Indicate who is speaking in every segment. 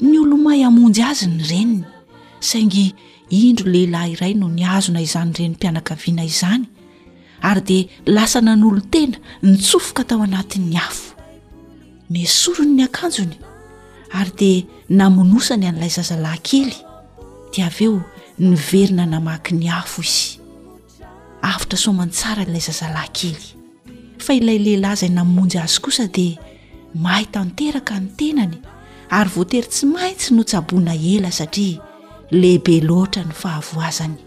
Speaker 1: Ny olomay hamonjy azy ny reniny, saingy indro lehilahy iray no nihazona izany renim-pianakaviana izany ary dia lasa nanolo-tena nitsofoka tao anatin'ny afo. Nesoriny ny akanjony ary dia namonosany an'ilay zazalahy kely, dia avy eo niverina namaky ny afo izy. avotra soamantsara ilay zazalahy kely fa ilay lehilahy izay namonjy azy kosa dia mahay tanteraka ny tenany ary voatery tsy maintsy no tsaboina ela satria lehibe loatra ny fahavoazany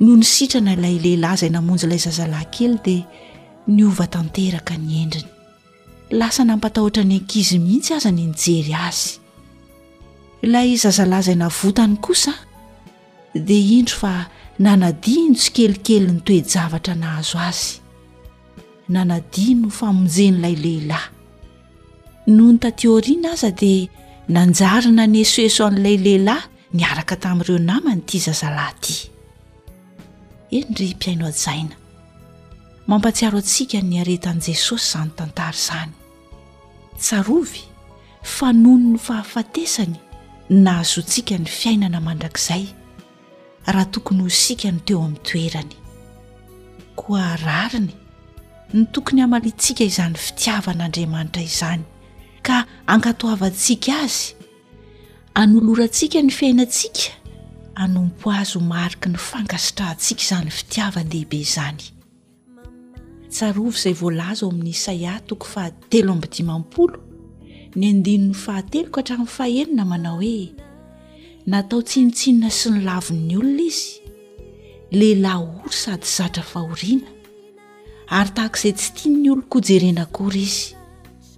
Speaker 1: no ny sitrana ilay lehilahy izay namonjy ilay zazalahy kely dia ny ova tanteraka ny endriny lasa nampatahotra ny ankizy mihitsy aza ny nijery azy ilay zazalahy izay navotany kosa dia indro fa nanadino tsikelikely ny toe-javatra nahazo azy. Nanadino ny famonjen'ilay lehilahy. Nony taty aoriana aza dia nanjary nanesoeso an'ilay lehilahy niaraka tamin'ireo namany ity zazalahy ity. Eny ry mpihaino hajaina, mampatsiaro antsika ny niaretan'i Jesosy izany tantara izany. Tsarovy fa noho ny fahafatesany no nahazoantsika ny fiainana mandrakizay, raha tokony ho isika no teo amin'ny toerany. Koa rariny no tokony hamaliantsika izany fitiavan'Andriamanitra izany ka hankatoavantsika azy, hanolorantsika ny fiainantsika hanompo azy ho mariky ny fankasitrahantsika izany fitiavan-dehibe izany. Tsarovy izay voalaza ao amin'ny Isaia toko fahatelo amby dimampolo ny andininy fahatelo ka hatramin'ny fahenina manao hoe natao tsinontsinona sy ny lavon'ny olona izy, lehilahy ory sady zatra fahoriana, ary tahaka izay tsy tian'ny oloko ho jerena akory izy,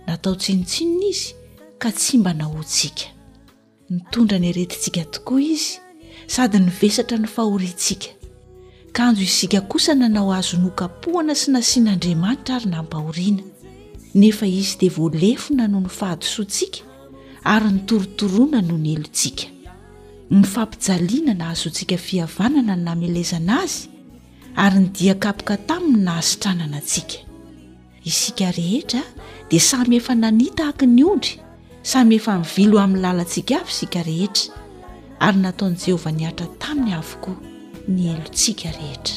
Speaker 1: natao tsinontsinona izy ka tsy mba nahoantsika. Nitondra ny aretintsika tokoa Izy sady nivesatra ny fahoriantsika. Kanjo isika kosa nanao azy nokapohana sy nasian'Andriamanitra ary nampahoriana. Nefa Izy dia voalefona noho ny fahadisoantsika ary nitorotoroana noho ny helotsika. Ny fampijaliana nahazoantsika fihavanana ny namelezana Azy ary ny dia kapoka taminy nahasitranana antsika. Isika rehetra dia samy efa nania tahaky ny ondry, samy efa nivilo amin'ny lalantsika avy isika rehetra, ary nataon'i Jehovah nihatra taminy avokoa ny helotsika rehetra.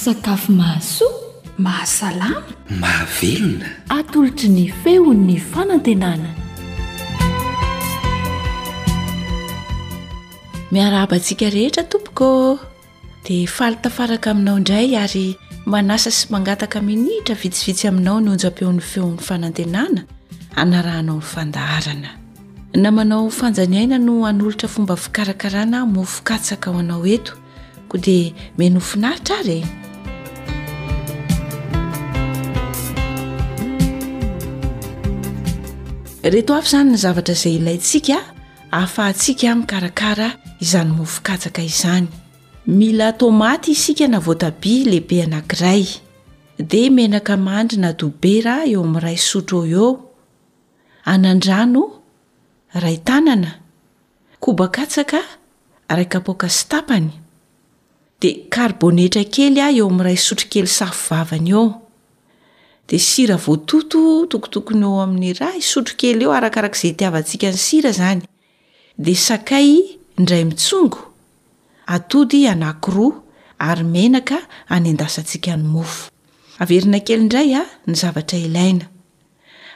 Speaker 2: Sakafo mahasoa, mahasalama,
Speaker 3: mahavelona.
Speaker 2: Atolotry ny feon'ny fanantenana.
Speaker 1: Miarahaba antsika rehetra tompoko ô! dia faly tafaraka aminao indray ary manasa sy mangataka minitra vitsivitsy aminao ny onjam-peon'ny feon'ny fanantenana hanarahanao ny fandaharana na manao fanjaniaina no hanolotra fomba fikarakarana mofokatsaka ho anao eto koa dia meno finaritra ary e reto avy izany ny zavatra izay ilaintsika Ahafahantsika mikarakara izany mofo katsaka izany. Mila tomaty isika na voatabia lehibe anankiray, dia menaka mandry na dobera eo amin'ny iray sotro eo eo, anandrano iray tanana, koba katsaka iray kapoaka sy tapany, dia karibonetra kely aho eo amin'iray sotrokely safo vavany eo, dia sira voatoto tokotokony eo amin'ny iray sotrokely eo arakaraka izay itiavantsika ny sira izany, dia sakay indray mitsongo, atody anankiroa ary menaka anendasantsika ny mofo. Averina kely indray ny zavatra ilaina.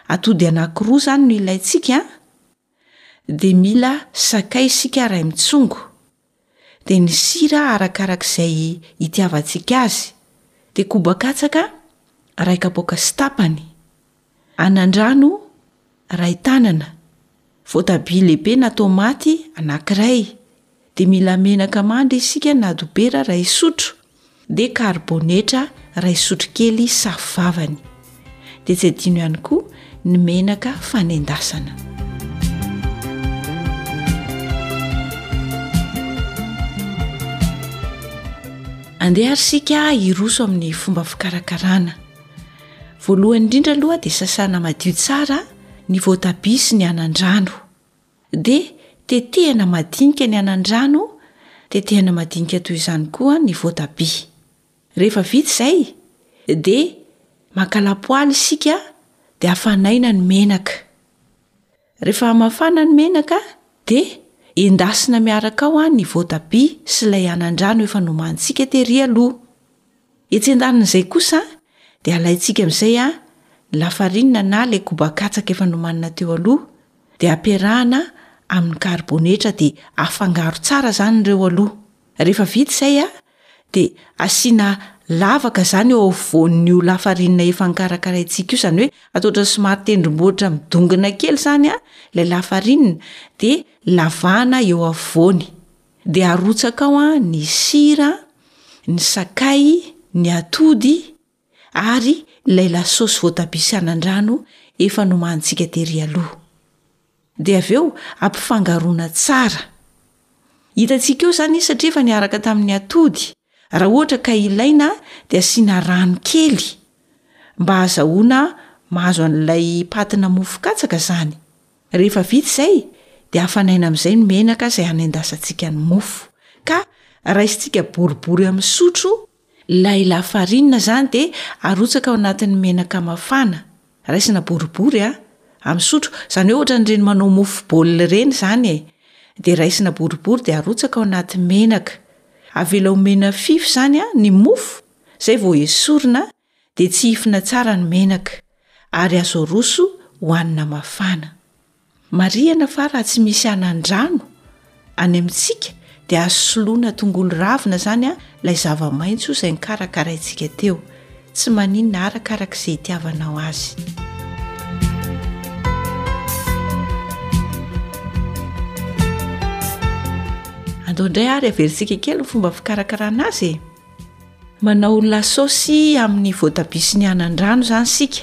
Speaker 1: Atody anankiroa izany no ilaintsika an! dia mila sakay isika ray mitsongo, dia ny sira arakarak'izay itiavantsika azy, dia koba katsaka ray kapoaka sy tapany, anandrano ray tanana, voatabia lehibe na tomaty anankiray, dia mila menaka mandry isika na dobera iray sotro dia karibonetra iray sotro kely safo vavany dia tsy adino ihany koa ny menaka fanendasana andeha arsika hiroso amin'ny fomba fikarakarana voalohany indrindra aloha dia sasana madio tsara ny voatabia sy ny anandrano Dia tetehana madinika ny anandrano, tetehana madinika toy izany koa ny voatabia. Rehefa vita izay dia maka lapoaly isika dia afanaina ny menaka. Rehefa mafana ny menaka dia endasina miaraka ao ny voatabia sy ilay anandrano efa nomanintsika tery aloha. Etsy andanin'izay kosa dia alaintsika amin'izay ny lafarinina na ilay koba katsaka efa nomanina teo aloha, dia ampiarahana amin'ny karibonetra dia afangaro tsara izany ireo aloha. Rehefa vita izay dia asiana lavaka izany eo afovoan'io lafarinina efa nokarakaraintsika io, izany hoe atao ohatran'ny somary tendrombohitra midongina kely izany ilay lafarinina dia lavana eo afovoany. Dia arotsaka ao ny sira, ny sakay, ny atody. ary ilay lasosy voatabia sy anandrano efa nomanintsika tery aloha. Dia avy eo ampifangaroana tsara. Hitantsika eo izany izy satria efa niaraka tamin'ny atody. Raha ohatra ka ilaina dia asiana rano kely mba hahazahoana mahazo an'ilay patina mofo katsaka izany. Rehefa vita izay dia hafanaina amin'izay ny menaka izay hanendasantsika ny mofo ka raisintsika boribory amin'ny sotro Ilay lafarinina izany dia arotsaka ao anatin'ny menaka mafana, raisina boribory a, amin'ny sotro, izany hoe ohatran'ireny manao mofo baolina ireny izany e, dia raisina boribory dia arotsaka ao anaty menaka, avela ho mena fify izany a ny mofo, izay vao esorina dia tsihifina tsara ny menaka, ary azo aroso hohanina mafana. Marihana fa raha tsy misy hanan-drano any amintsika dia azo soloina tongolo ravina izany ilay zava-maitso izay nokarakaraintsika teo. Tsy maninona arakaraka izay itiavanao azy. Andao indray ary averintsika kely ny fomba fikarakarana azy e! Manao lasosy amin'ny voatabia sy ny hanan-drano izany isika.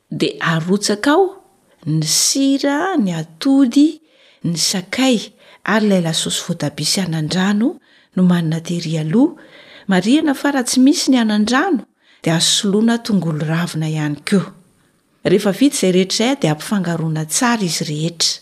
Speaker 1: Dia arotsaka ao ny sira, ny atody, ny sakay ary ilay lasosy voatabia sy anandrano nomanina tery aloha. Marihana fa raha tsy misy ny anandrano dia azo soloina tongolo ravina ihany koa. Rehefa vita izay rehetra izay dia ampifangaroina tsara izy rehetra.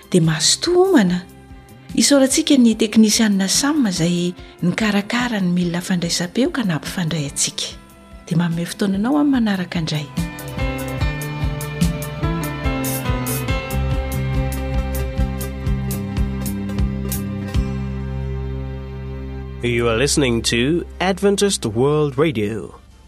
Speaker 1: dia mazotoa homana isaorantsika ny teknisianina samma izay nikarakara ny milina fandraisam-peo ka nampifandray antsika dia manome fotoana anao amin'ny manaraka indray
Speaker 4: You are listening to Adventist World Radio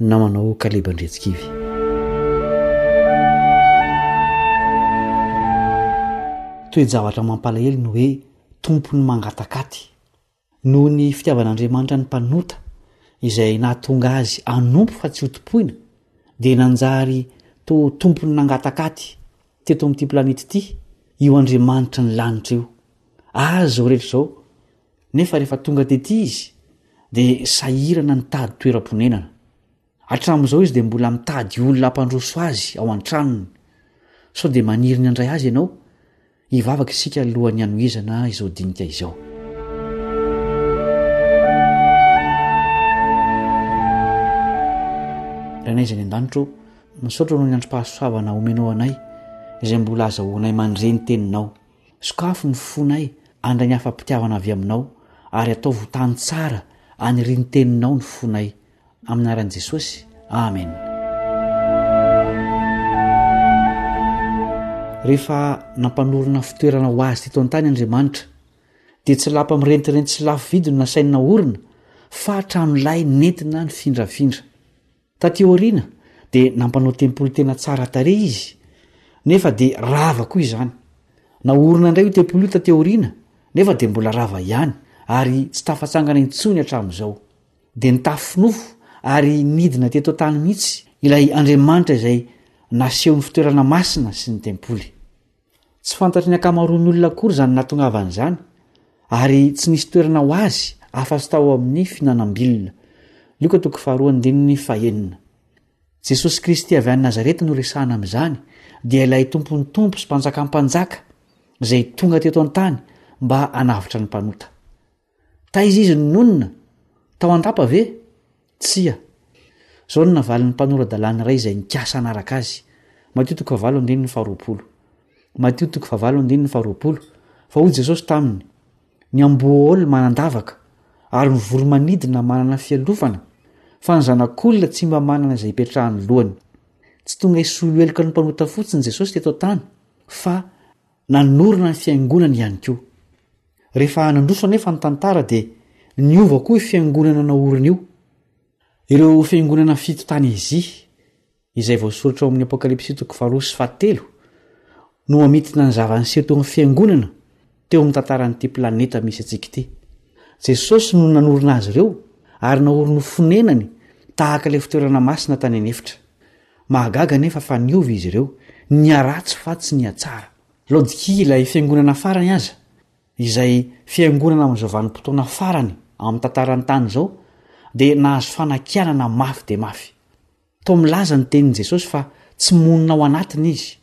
Speaker 5: namanao Caleb Andriantsikivy. Toe-javatra mampalahelo ny hoe tompon'ny mangatakaty. Noho ny fitiavan'Andriamanitra ny mpanota, izay nahatonga azy hanompo fa tsy hotompoina, dia nanjary toa tompon'ny nangatakaty teto amin'ity planeta ity io Andriamanitry ny lanitra io. Ary izao rehetra izao Nefa rehefa tonga tety izy dia sahirana nitady toeram-ponenana. Hatramin'izao izy dia mbola mitady olona hampandroso azy ao an-tranony. Sao dia maniry ny handray azy ianao? Hivavaka isika alohan'ny hanohizana izao dinika izao. Rainay izay any an-danitro, misaotra noho ny androm-pahasoavana omenao anay izay mbola azahoanay mandre ny teninao. Sokafy ny fonay handray ny afa-pitiavana avy Aminao, ary ataovy ho tany tsara haniria ny Teninao ny fonay. Amin'ny anaran'i Jesosy, amena. Rehefa nampanorina fitoerana ho azy teto an-tany Andriamanitra, dia tsy lapa mirentirenty sy lafo vidy no nasainy naorina, fa hatramin'ilay nentina nifindrafindra. Taty aoriana dia nampanao tempoly tena tsara tarehy izy, nefa dia rava koa izany. Naorina indray io tempoly io taty aoriana, nefa dia mbola rava ihany ary tsy tafatsangana intsony hatramin'izao. Dia nitafy nofo ary nidina teto an-tany mihitsy ilay Andriamanitra izay naseho ny fitoerana masina sy ny tempoly. Tsy fantatry ny ankamaroan'ny olona akory izany nahatongavany izany, ary tsy nisy toerana ho azy afa-tsy tao amin'ny fihinanam-bilona. Lioka toko faharoa andininy fahenina. Jesosy Kristy avy any Nazareta no resahana amin'izany, dia ilay Tompon'ny tompo sy Mpanjakam-panjaka izay tonga teto an-tany mba hanavotra ny mpanota. Taiza izy no nonina? Tao an-dapa ve? Tsia. Izao no navalin'ny mpanora-dalàna iray izay nikasa hanaraka azy, Matio toko fahavalo andininy faharoapolo. Matio toko fahavalo andininy faharoapolo, Fa hoy Jesosy taminy, Ny ambohoaolona manan-davaka, ary ny voromanidina manana fialofana, fa ny Zanak'olona tsy mba manana izay hipetrahan'ny lohany. Tsy tonga hisolo heloka ny mpanota fotsiny Jesosy teto an-tany, fa Nanorina ny fiangonany ihany koa. Rehefa nandroso anefa ny tantara dia niova koa io fiangonana naoriny io. Ireo fiangonana fito tany Azia, izay voasoratra ao amin'ny Apokalypsy toko faharoa sy fahatelo, no mamintina ny zava-niseho teo amin'ny fiangonana teo amin'ny tantaran'ity planeta misy antsika ity. Jesosy no nanorina azy ireo ary naoriny ho fonenany tahaka ilay fitoerana masina tany an'efitra. Mahagaga anefa fa niova izy ireo, niharatsy fa tsy nihatsara. Laodikia ilay fiangonana farany aza, izay fiangonana amin'izao vanim-potoana farany amin'ny tantaran'ny tany izao, dia nahazo fanakianana mafy dia mafy. Toa milaza ny tenin'i Jesosy fa tsy monina ao anatiny izy.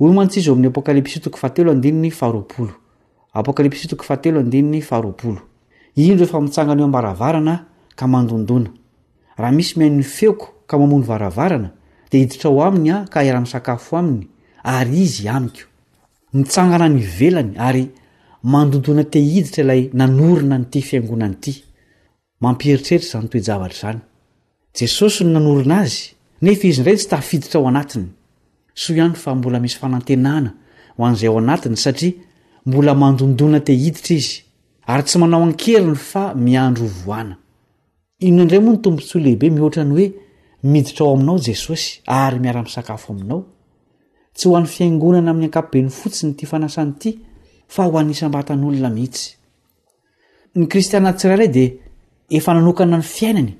Speaker 5: Hoy mantsy izy ao amin'ny Apokalypsy toko fahatelo andininy faharoapolo. Apokalypsy toko fahatelo andininy faharoapolo. Indro efa mitsangana eo am-baravarana ka mandondona. Raha misy mihaino ny feoko ka mamono varavarana, dia hiditra ao aminy aho ka hiara-misakafo aminy, ary izy amiko. Mitsangana any ivelany ary mandondona te hiditra ilay nanorina an'ity fiangonana ity. Mampieritreritra izany toe-javatra izany. Jesosy no nanorina azy, nefa izy indray tsy tafiditra ao anatiny. Soa ihany fa mbola misy fanantenana ho an'izay ao anatiny satria mbola mandondona te hiditra izy, ary tsy manao an-keriny fa miandry ho voana. Inona indray moa ny tombontsoa lehibe mihoatra ny hoe miditra ao aminao Jesosy ary miara-misakafo aminao? Tsy ho an'ny fiangonana amin'ny ankapobeny fotsiny ity fanasana ity fa ho an'ny isam-batan'olona mihitsy. Ny kristiana tsirairay dia efa nanokana ny fiainany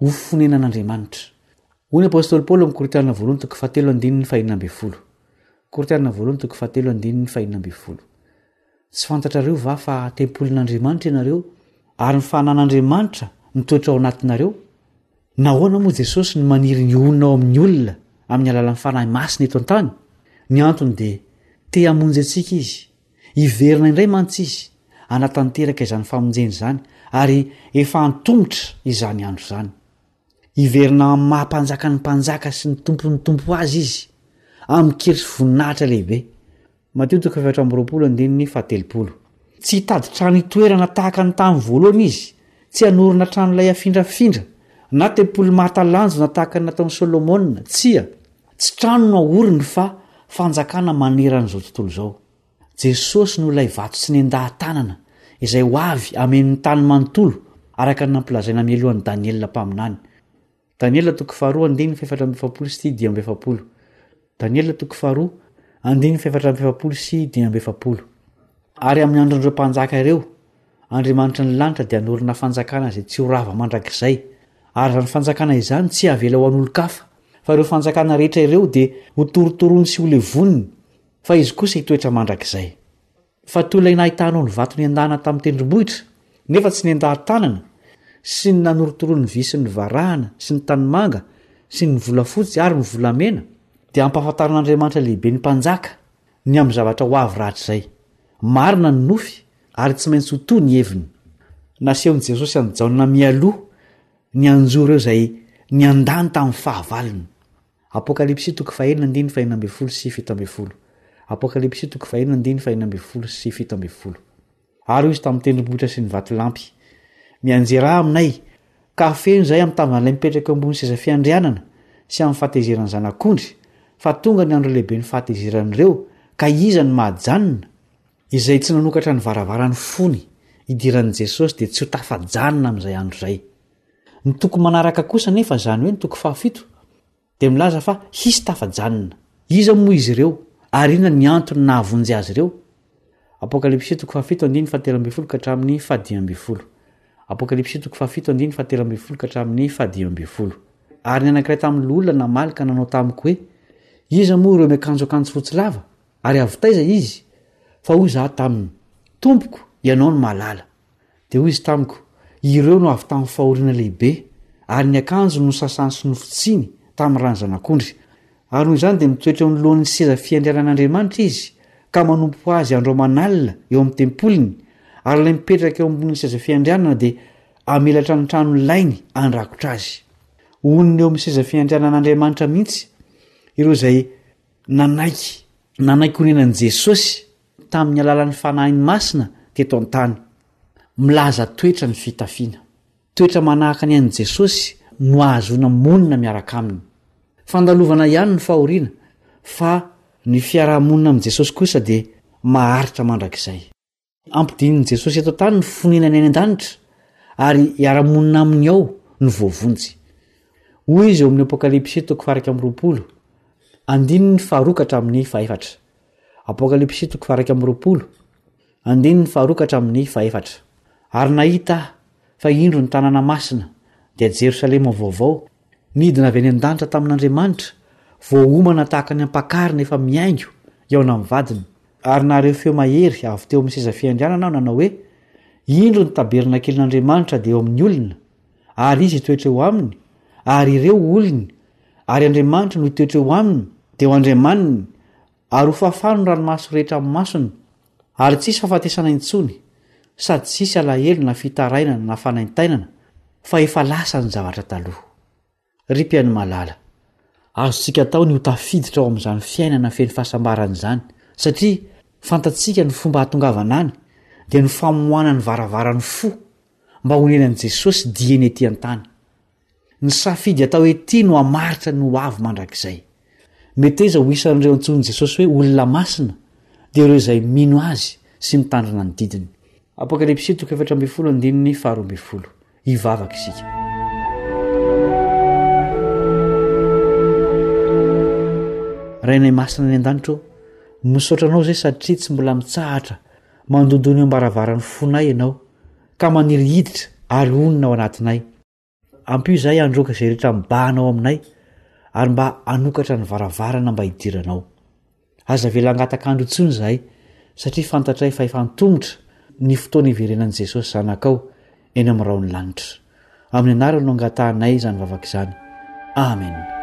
Speaker 5: ho fonenan'Andriamanitra. Hoy ny apostoly Paoly amin'ny Korintiana voalohany toko fahatelo andininy fahenina ambin'ny folo. Korintiana voalohany toko fahatelo andininy fahenina ambin'ny folo. Tsy fantatrareo va fa tempolin'Andriamanitra ianareo ary ny fanan'Andriamanitra mitoetra ao anatinareo? Nahoana moa Jesosy no maniry ny honina ao amin'ny olona amin'ny alalan'ny Fanahy Masina eto an-tany? Ny antony dia te hamonjy antsika izy. Hiverina indray mantsy Izy hanatanteraka izany famonjena izany, ary efa antomotra izany andro izany. Hiverina amin'ny maha Mpanjakan'ny mpanjaka sy ny Tompon'ny tompo Azy Izy, amin-kery sy voninahitra lehibe. Matio toko efatra amby roapolo andininy fahatelopolo. Tsy hitady trano hitoerana tahaka ny tamin'ny voalohany Izy, tsy hanorina tranolay afindrafindra, na tempoly mahatalanjona tahaka ny nataon'i Solomona, tsia. Tsy trano no ahoriny fa fanjakana manerana izao tontolo izao. Jesosy no ilay vato tsy nendaha-tanana izay ho avy hameno ny tany manontolo araka ny nampilazaina mialohan'i Daniela mpaminany. Daniela toko faharoa andininy fahefatra amby efapolo sy dimy amby efapolo Daniela toko faharoa andininy fahefatra amby efapolo sy dimy amby efapolo Ary amin'ny andron'ireo mpanjaka ireo, Andriamanitry ny lanitra dia hanorina fanjakana izay tsy ho rava mandrakizay, ary izany fanjakana izany tsy havela ho an'olon-kafa, fa ireo fanjakana rehetra ireo dia hotorotorony sy holevoniny, fa izy kosa hitoetra mandrakizay. Fa toy ilay nahitanao ny vato nendahana tamin'ny tendrombohitra, nefa tsy nendahan-tanana, sy ny nanorotoroany ny vy sy ny varahana sy ny tanimanga sy ny volafotsy ary ny volamena, dia hampahafantaran'Andriamanitra lehibe ny mpanjaka ny amin'ny zavatra ho avy rahatrizay. Marina ny nofy ary tsy maintsy ho toa ny heviny. Nasehon'i Jesosy an'i Jaona mialoha ny hanjo ireo izay niandany tamin'ny fahavalony. Apokalypsy toko fahenina andininy fahena ambin'ny folo sy fito ambin'ny folo. Apokalypsy toko fahenina andininy fahena ambin'ny folo sy fito ambin'ny folo. Ary hoy izy tamin'ny tendrombohitra sy ny vatolampy, Mianjera aminay, ka afeno izahay amin'ny tavan'ilay mipetraka eo ambonin'ny seza fiandrianana sy amin'ny fahatezeran'ny Zanak'ondry, fa tonga ny andro lehiben'ny fahatezeran'ireo, ka iza no mahajanona? Izay tsy nanokatra ny varavaran'ny fony hidiran'i Jesosy dia tsy ho tafajanona amin'izay andro izay. Ny toko manaraka kosa anefa, izany hoe ny toko fahafito, dia milaza fa hisy tafajanona. Iza moa izy ireo, ary inona ny antony nahavonjy azy ireo? Apokalypsy toko fahafito andininy fahatelo ambin'ny folo ka hatramin'ny fahadimy ambin'ny folo. Apokalypsy toko fahafito andininy fahatelo ambin'ny folo ka hatramin'ny fahadimy ambin'ny folo. Ary ny anankiray tamin'ny loholona namaly ka nanao tamiko hoe, Iza moa ireo miakanjo akanjo fotsy lava? Ary avy taiza izy? Fa hoy izaho taminy, Tompoko, Ianao no mahalala. Dia hoy izy tamiko, Ireo no avy tamin'ny fahoriana lehibe, ary ny akanjony nosasany sy nofotsiny tamin'ny ran'ny Zanak'ondry. Ary noho izany dia mitoetra eo anoloan'ny seza fiandrianan'Andriamanitra izy, ka manompo azy andro aman'alina eo amin'ny tempoliny, ary ilay mipetraka eo ambonin'ny seza fiandrianana dia hamelatra ny tranony lainy handrakotra azy. Honina eo amin'ny seza fiandrianan'Andriamanitra mihitsy ireo izay nanaiky nanaiky honenan'i Jesosy tamin'ny alalan'ny fanahiny masina teto an-tany. Milaza toetra ny fitafiana. Toetra manahaka ny an'i Jesosy no ahazoana monina miaraka aminy. Fandalovana ihany ny fahoriana, fa ny fiaraha-monina amin'i Jesosy kosa dia maharitra mandrakizay. Ampodinin'i Jesosy eto an-tany ny fonenany any an-danitra ary hiara-monina aminy ao ny voavonjy. Hoy izy eo amin'ny Apokalypsy toko faha iraika amby roapolo, andininy faharoa ka hatramin'ny fahefatra. Apokalypsy toko faha iraika amby roapolo, andininy faharoa ka hatramin'ny fahefatra. Ary nahita aho, fa indro ny tanàna masina, dia Jerosalema vaovao, Nidina avy any an-danitra tamin'Andriamanitra, voaomana tahaka ny ampakarina efa mihaingo, hihaona amin'ny vadiny. Ary nahareho feo mahery avy teo amin'ny seza fiandrianana aho nanao hoe, Indro ny tabernakelin'Andriamanitra dia eo amin'ny olona, ary Izy hitoetra eo aminy, ary ireo olony, ary Andriamanitra no hitoetra eo aminy, dia ho Andriamaniny, Ary ho fafà ny ranomaso rehetra amin'ny masony, ary tsy hisy fahafatesana intsony, sady tsy hisy alahelo na fitarainana na fanaintainana, fa efa lasa ny zavatra taloha. Ry mpihaino malala, azontsika atao ny ho tafiditra ao amin'izany fiainana feno fahasambarana izany, satria fantatsika ny fomba hahatongavana any, dia ny famoahana ny varavaran'ny fo mba honenan'i Jesosy dieny ety an-tany. Ny safidy atao ety no hamaritra ny ho avy mandrakizay. Meteza ho isan'ireo antsoin'i Jesosy hoe olona masina dia ireo izay mino Azy sy mitandrina ny didiny. Apokalypsy toko efatra ambin'ny folo andininy faharoa ambin'ny folo. Hivavaka isika. Rainay masina any an-danitra ô, misaotra Anao izay satria tsy mbola mitsahatra mandondona eo am-baravaran'ny fonay Ianao ka maniry hiditra ary honina ao anatinay. Ampio izahay handroaka izay rehetra mibahana ao aminay ary mba hanokatra ny varavarana mba hidiranao. Aza avela hangataka andro intsony izahay, satria fantatray fa efa antomotra ny fotoana hiverenan'i Jesosy Zanakao eny amin'ny rahon'ny lanitra. Amin'ny anarany no angatahanay izany vavaka izany.
Speaker 6: Amena.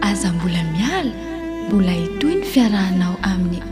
Speaker 2: Aza mbola miala, mbola hitohy ny fiarahanao amin'ny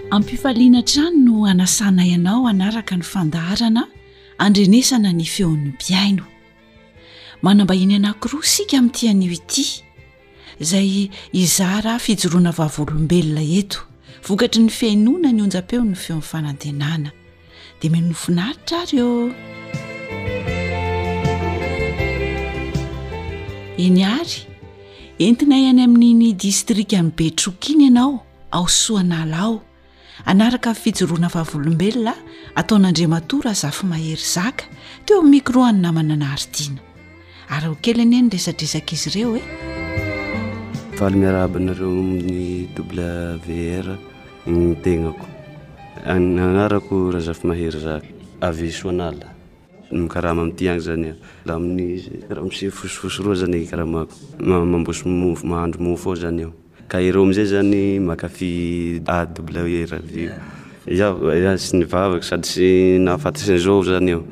Speaker 1: Am-pifaliana hatrany no anasanay anao hanaraka ny fandaharana Andrenesana ny feon'ny mpihaino. Manambahiny anankiroa isika amin'ity anio ity, izay hizara fijoroana vavolombelona eto, vokatry ny fihainoana ny onjam-peon'ny feon'ny fanantenana. Dia mino ho finaritra ary ô! Eny àry, entinay any amin'iny distrikan'i Betroka iny ianao, ao Soanala ao, hanaraka ny fijoroana vavolombelona ataon'Andriamatoa Razafimahery Zaka teo amin'ny micro an'ny namana Naharitina. Arao kely anie ny resadresak'izy ireo e.
Speaker 7: Faly miarahaba anareo amin'ny WVR ny tegnako. Anarako Razafimahery Zaka avy Soanala. Mikarama amin'ity agny zany aho. Laha amin'ny ramose fosifosy roa zany ny karamako. Mamboasy mofo, mahandro mofo ao zany aho. Ka ireo amin'izay izany mankafy AWRV izaho sy ny vavako sady tsy nahafantatrany izao izany aho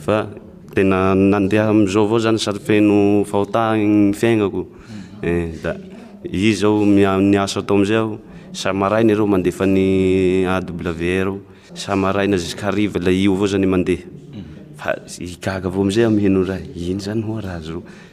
Speaker 7: fa tena nandeha amin'izao avao izany sady feno fahotana ny fiaignako da izy izao miasa atao amin'izay aho sa maraina ireo mandefa ny AWR ao sa maraina ziska hariva ilay io avao izany mandeha fa gaga avao amin'izay aho miheno ny raha iny izany hoa raha zao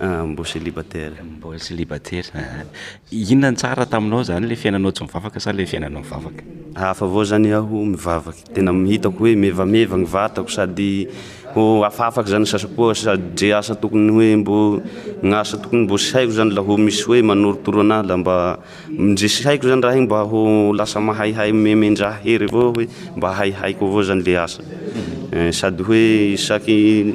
Speaker 7: Mbola
Speaker 8: célibataire. Mbola célibataire
Speaker 7: ah ah.
Speaker 8: Inona no tsara taminao izany, ilay fiainanao tsy mivavaka sa ilay fiainanao mivavaka?
Speaker 7: Hafa avao izany aho mivavaka, tena hitako hoe mevameva ny vatako sady ho afafaka izany ny sasa-poako sady izay asa tokony hoe mbo ny asa tokony mbo tsy haiko izany la ho misy hoe manorotoro an'ahy la mba izay tsy haiko izany raha iny mba ho lasa mahaihay mimemendraha hery avao hoe mba haihaiko avao izany ilay asa sady hoe isaky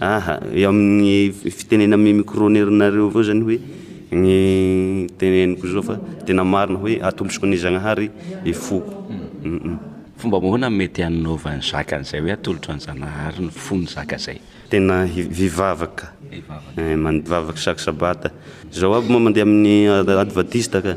Speaker 7: Aha, eo amin'ny fitenena amin'ny micro nerinareo avao zany hoe ny teneniko zao fa tena marina hoe atolosiko an'i Zagnahary ny foko.
Speaker 8: Fomba ahoana no mety hanaovan'ny zaka an'izay hoe atolotro an'Janahary ny fony zaka izay?
Speaker 7: Tena hivavaka, mivavaka isaky sabata, zao aby moa mandeha amin'ny advantista ka.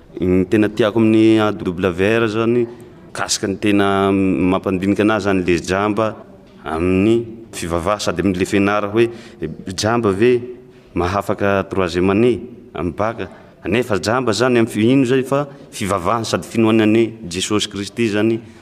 Speaker 7: Ny tena tiako amin'ny AWR zany mikasika ny tena mampandinika anazy zany le jamba amin'ny fivavaha sady amle fianarana hoe jamba ve mahafaka troisième année amin'ny bac nefa jamba zany amy ino zay fa fivavahana sady finoana any Jesosy Kristy zany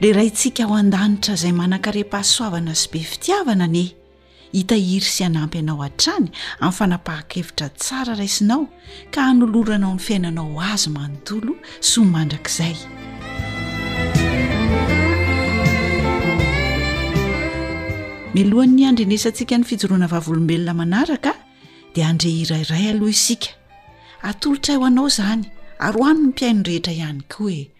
Speaker 9: Le raintsika ao an-danitra izay manan-karem-pahasoavana sy be fitiavana anie hitahiry sy hanampy anao hatrany amin'ny fanapahan-kevitra tsara raisinao ka hanoloranao ny fiainanao ho azy manontolo sy ho mandrakizay milohan'ny andrenesantsika ny fijoroana vavolombelona manaraka dia andre irairay aloha isika atolotray ho anao izany ary ho an'ny mpiaino rehetra ihany koa e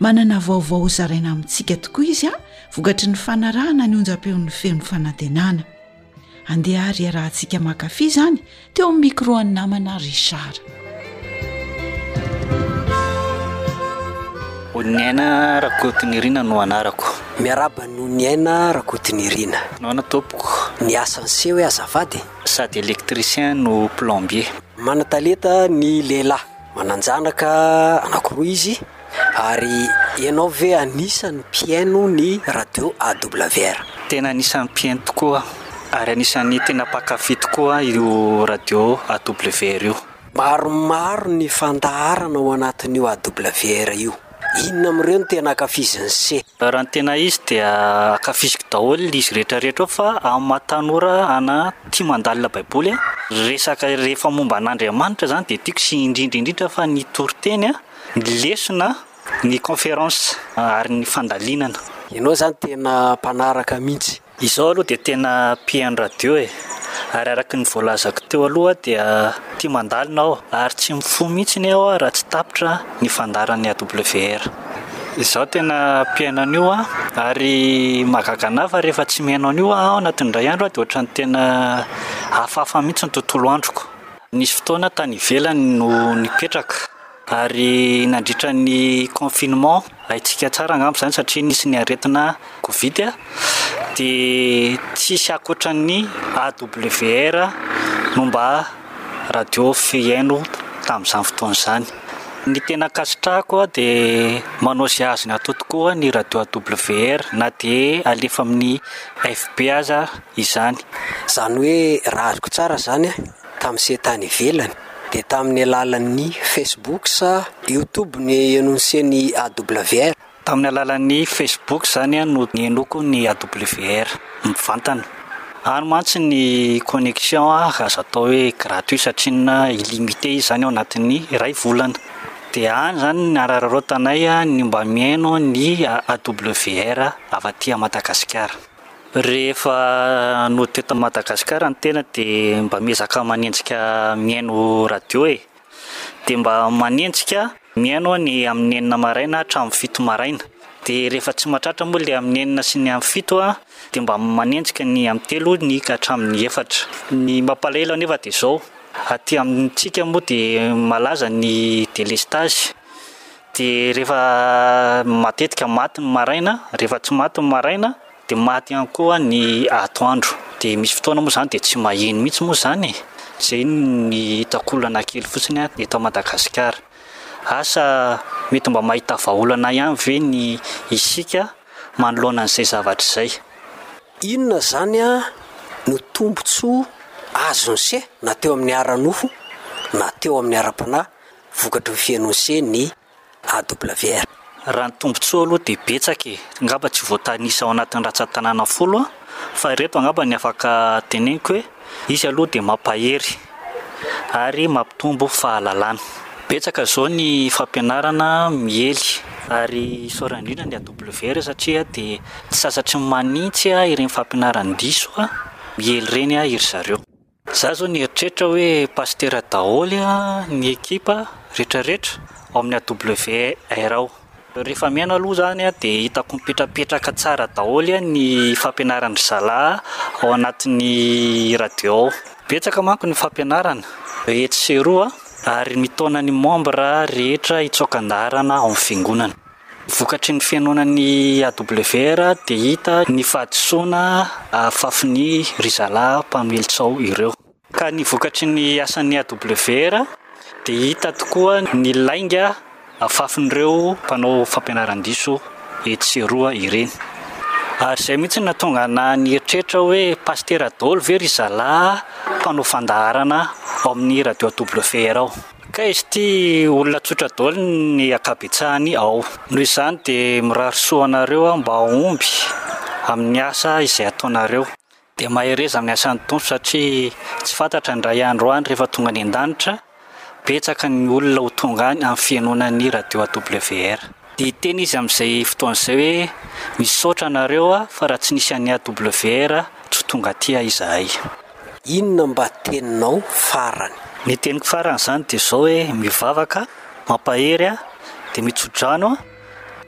Speaker 9: Manana vaovao ho zaraina amintsika tokoa izy a, vokatry ny fanarahana ny onjam-peon'ny feon'ny fanantenana. Andeha ary iarahantsika mankafy izany teo amin'ny micro-an'ny namana Richard.
Speaker 10: Oniaina Rakotonirina no anarako.
Speaker 11: Miarahaba an'i Oniaina
Speaker 10: Rakotonirina. Nahoana tompoko?
Speaker 11: Ny asa niseho hoe azafady?
Speaker 10: Sady électricien no plombier.
Speaker 11: Manan-talenta ny lehilahy. Manan-janaka anankiroa izy ary ianao ve anisan'ny mpihaino ny radio AWR?
Speaker 10: Tena anisan'ny mpihaino tokoa aho ary anisan'ny tena mpankafy tokoa io radio AWR io.
Speaker 11: Maromaro ny fandaharana ao anatin'io AWR io. Inona amin'ireo no tena ankafizin'i Seth?
Speaker 10: Raha ny tena izy dia ankafiziko daholo izy rehetrarehetra eo fa amin'ny maha tanora ana tia mandalina baiboly a, resaka rehefa momba an'Andriamanitra zany dia tiako sy indrindra indrindra fa ny toriteny a, ny lesona, ny conférence ary ny fandalinana.
Speaker 11: Ianao zany tena mpanaraka mintsy.
Speaker 10: Izaho aloha dia tena mpihaino radio e! ary araka ny voalazako teo aloha dia tia mandalina aho ary tsy mifoha mihitsy ny aho raha tsy tapitra ny fandaharan'ny AWR. Izaho tena mpihaino an'io an! ary mahagaga an'ahy fa rehefa tsy mihaino an'io aho ao anatin'ny indray andro dia ohatran'ny tena hafahafa mihitsy ny tontolo androko! nisy fotoana tany ivelany no nipetraka. Ary nandritra ny confinement, haintsika tsara angamba izany satria nisy ny aretina covid dia tsisy ankoatran'ny AWR no mba radio fihaino tamin'izany fotoana izany. Ny tena ankasitrahako dia manao izay azony atao tokoa ny radio AWR na dia alefa amin'ny FB aza izany.
Speaker 12: Izany hoe raha azoko tsara izany Tamin'ny seha tany ivelany, dia tamin'ny alalan'ny Facebook sa YouTube no henoinseha ny AWR?
Speaker 10: Tamin'ny alalan'ny Facebook izany no nihenoiko ny AWR mivantana. Any mantsy ny connexion aza atao hoe gratuit satria illimité izy izany ao anatin'ny iray volana. Dia any izany niararaotanay ny mba mihaino ny AWR avy aty Madagasikara. Rehefa nody teto Madagasikara ny tena dia mba miezaka manenjika mihaino radio e! dia mba manenjika mihaino aho ny amin'ny enina maraina hatramin'ny fito maraina, dia rehefa tsy mahatratra moa ilay amin'ny enina sy ny amin'ny fito aho dia mba manenjika ny amin'ny telo ny ka hatramin'ny efatra. Ny mampalahelo anefa dia izao, aty amintsika moa dia malaza ny délestage, Dia rehefa matetika maty ny maraina, rehefa tsy maty ny maraina dia maty ihany koa ny atoandro. Dia misy fotoana moa izany dia tsy maheno mihitsy moa izany e! Izay ny hitako olana kely fotsiny an, eto Madagasikara. Asa mety mba mahita vahaolana ihany ve ny isika manoloana an'izay zavatra izay?
Speaker 12: Inona izany no tombontsoa azon'se na teo amin'ny ara-nofo na teo amin'ny ara-panahy vokatry ny fihenonse ny AWR.
Speaker 10: Raha ny tombotsoa aloha dia betsaka e! Ngamba tsy voatanisa ao anatin'ny ratsan-tanàna folo an! Fa ireto angamba ny afaka teneniko hoe, izy aloha dia mampahery ary mampitombo fahalalana. Betsaka izao ny fampianarana miely ary isaorana indrindra ny AWR satria dia tsy sasatry ny manitsy ireny fampianaran-diso miely ireny ry zareo. Za zao nieritreritra hoe pasitera daholo ny ekipa retraretra ao amin'ny AWR ao. Rehefa mihaino aloha zany dia hitako mipetrapetraka tsara daholo ny fampianaran-dry zalahy ao anatin'ny radio ao. Betsaka manko ny fampianarana etsy sy eroa ary mitaona ny membre rehetra hitsoaka andaharana ao amin'ny fiangonana. Vokatry ny fihainoana ny AWR dia hita ny fahadisoana afafin'ny ry zalahy mpamely tsaho ireo. Ka ny vokatry ny asan'ny AWR dia hita tokoa ny lainga afafin'ireo mpanao fampianaran-diso etsy sy eroa ireny. Ary izay mihitsy no nahatonga anà nieritreritra hoe Pasitera daholo ve ry zalahy mpanao fandaharana ao amin'ny Radio AWR ao? Kay izy ity olona tsotra daholo ny ankabetsahany ao. Noho izany dia mirary soa anareo aho mba hahomby amin'ny asa izay ataonareo. Dia mahereza amin'ny asan'ny Tompo satria tsy fantatra ny indray andro any rehefa tonga any an-danitra, betsaka ny olona ho tonga any amin'ny fihainoana ny radio AWR. Dia hiteny izy amin'izay fotoana izay hoe, Misaotra anareo fa raha tsy nisy an'i AWR tsy ho tonga aty izahay.
Speaker 12: Inona mba teninao farany?
Speaker 10: Ny teniko farany izany dia izao hoe, mivavaka, mampahery aho, dia mitso-drano aho.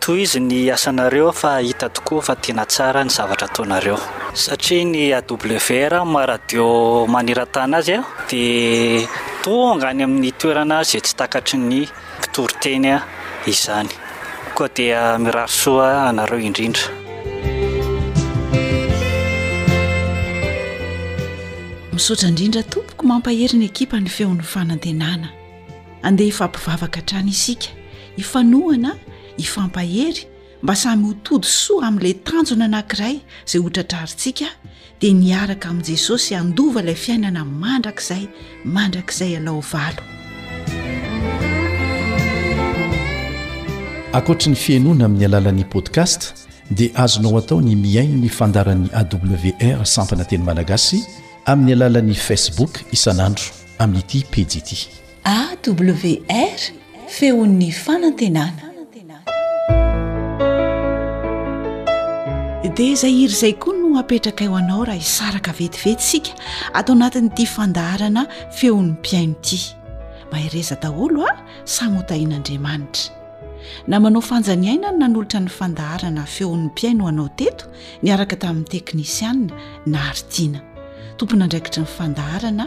Speaker 10: Tohizo ny asanareo fa hita tokoa fa tena tsara ny zavatra ataonareo. Satria ny AWR maha radio maneran-tany azy dia tonga any amin'ny toerana izay tsy takatry ny Mpitory teny izany. Koa dia mirary soa anareo indrindra.
Speaker 1: Misaotra indrindra tompoko mampahery ny ekipa ny feon'ny fanantenana. Andeha hifampivavaka hatrany isika, hifanohana, hifampahery Mba samy ho tody soa amin'ilay tanjona anankiray izay hotratrarintsika, dia ny hiaraka amin'i Jesosy handova ilay fiainana mandrakizay mandrakizay anao valo.
Speaker 3: Ankoatry ny fihainoana amin'ny alalan'ny podcast dia azonao atao ny mihaino ny fandaran'ny AWR Sampana Teny Malagasy amin'ny alalan'ny Facebook isan'andro amin'ity pejy ity.
Speaker 1: AWR, feon'ny fanantenana. Dia izay hira izay koa no apetrakay ho anao raha hisaraka vetivety isika ato anatin'ity fandaharana feon'ny mpiaino ity. Mahereza daholo a, samy hotahin'Andriamanitra. Na manao fanjaniaina ny nanolotra ny fandaharana feon'ny mpiaino ho anao teto niaraka tamin'ny teknisiana Naharitina. Tompon'andraikitry ny fandaharana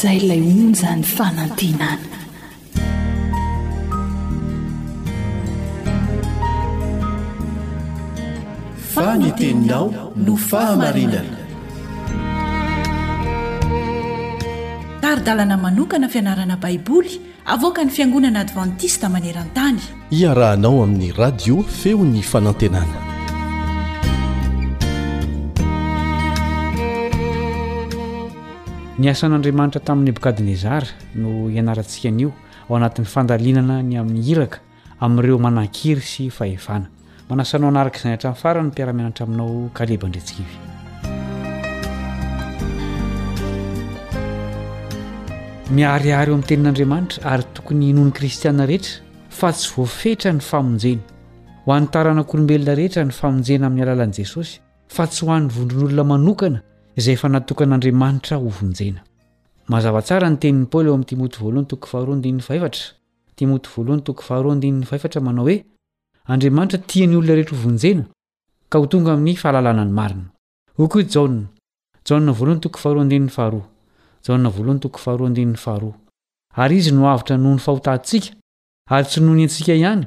Speaker 1: zay lay onjany fanantenana
Speaker 3: fa ny teninao no fahamarinana
Speaker 1: tari-dalana manokana fianarana baiboly Avoakan'ny Fiangonana Advantista maneran-tany.
Speaker 3: Iarahanao amin'ny Radio Feon'ny Fanantenana.
Speaker 5: Ny asan'Andriamanitra tamin'i Nebokadnezara no ianarantsika anio ao anatin'ny fandalinana ny amin'ny iraka amin'ireo manan-kery sy fahefana. Manasa anao hanaraka izany hatramin'ny farany ny mpiara-mianatra aminao Caleb Andriantsikivy. Miharihary eo amin'ny Tenin'Andriamanitra ary tokony hinoan'ny kristiana rehetra fa tsy voafetra ny famonjena. Ho an'ny taranak'olombelona rehetra ny famonjena amin'ny alalan'i Jesosy fa tsy ho an'ny vondron'olona manokana izay efa natokan'Andriamanitra hovonjena. Mazava tsara ny tenin'i Paoly ao amin'ny Timoty voalohany toko faharoa andininy fahefatra. Timoty Voalohany toko faharoa andininy fahefatra manao hoe, Andriamanitra tia ny olona rehetra hovonjena, ka ho tonga amin'ny fahalalana ny marina. Hoy koa i Jaona, Jaona Voalohany toko faharoa andininy faharoa, Jaona Voalohany toko faharoa andininy faharoa, Ary Izy no avotra noho ny fahotantsika, ary tsy noho ny antsika ihany,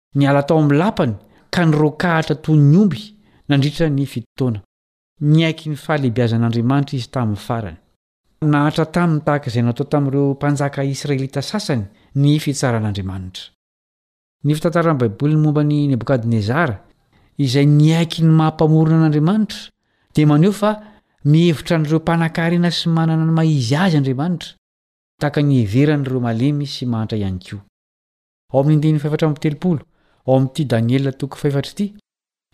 Speaker 5: Niala tao amin'ny lapany ka nirokahatra toy ny omby nandritra ny fito taona. Niaiky ny fahalehibiazan'Andriamanitra izy tamin'ny farany. Nahantra taminy tahaka izay natao tamin'ireo mpanjaka israelita sasany ny fitsaran'Andriamanitra. Ny fitantaran'ny Baiboly ny momba an'i Nebokadnezara, izay niaiky ny maha Mpamorona an'Andriamanitra, dia maneho fa mihevitra an'ireo mpanankarena sy manana ny maha izy azy Andriamanitra, tahaka ny iheveran'ireo malemy sy mahantra ihany koa. Ao amin'ny andininy fahefatra amby telopolo ao amin'ity Daniela toko fahefatra ity,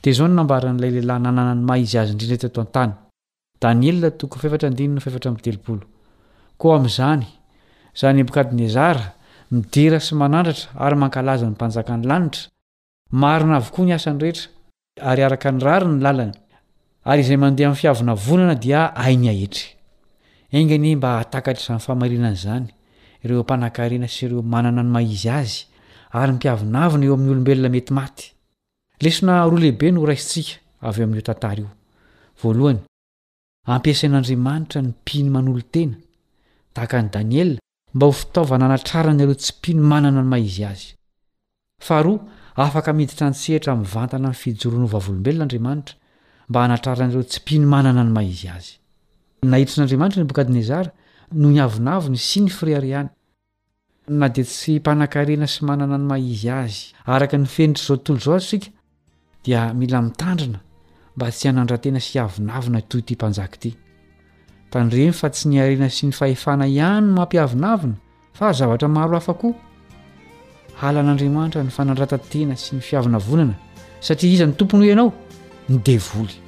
Speaker 5: dia izao no nambaran'ilay lehilahy nanana ny maha-izy azy indrindra teto an-tany, Daniela toko fahefatra andininy fahefatra amby telopolo, Koa amin'izany, izaho Nebokadnezara, midera sy manandratra ary mankalaza ny Mpanjakan'ny lanitra, Marina avokoa ny asany rehetra. Ary araka ny rariny ny lalany. Ary izay mandeha amin'ny fiavonavonana dia hainy haetry. Enga anie mba hahatakatra izany fahamarinana izany ireo mpanankarena sy ireo manana ny maha izy azy ary mpiavonavona eo amin'ny olombelona mety maty. Lesona roa lehibe no raisintsika avy eo amin'io tantara io. Voalohany. Ampiasain'Andriamanitra ny mpino manolo-tena, tahaka an'i Daniela, mba ho fitaovana hanatrarana ireo tsy mpino manana ny maha izy azy. Faharoa, afaka miditra an-tsehatra mivantana amin'ny fijoroany ho vavolombelona Andriamanitra, mba hanatrarana ireo tsy mpino manana ny maha izy azy. Nahitran'Andriamanitra Nebokadnezara noho ny avonavony sy ny fireharehany. Na dia tsy mpanankarena sy manana ny maha izy azy araka ny fenitr'izao tontolo izao aza isika, dia mila mitandrina mba tsy hanandra-tena sy hiavonavona toy ity mpanjaka ity. Tandremo fa tsy ny harena sy ny fahefana ihany no mampiavonavona, fa zavatra maro hafa koa. Halan'Andriamanitra ny fanandratan-tena sy ny fiavonavonana, satria iza no tompony hoy ianao? Ny devoly.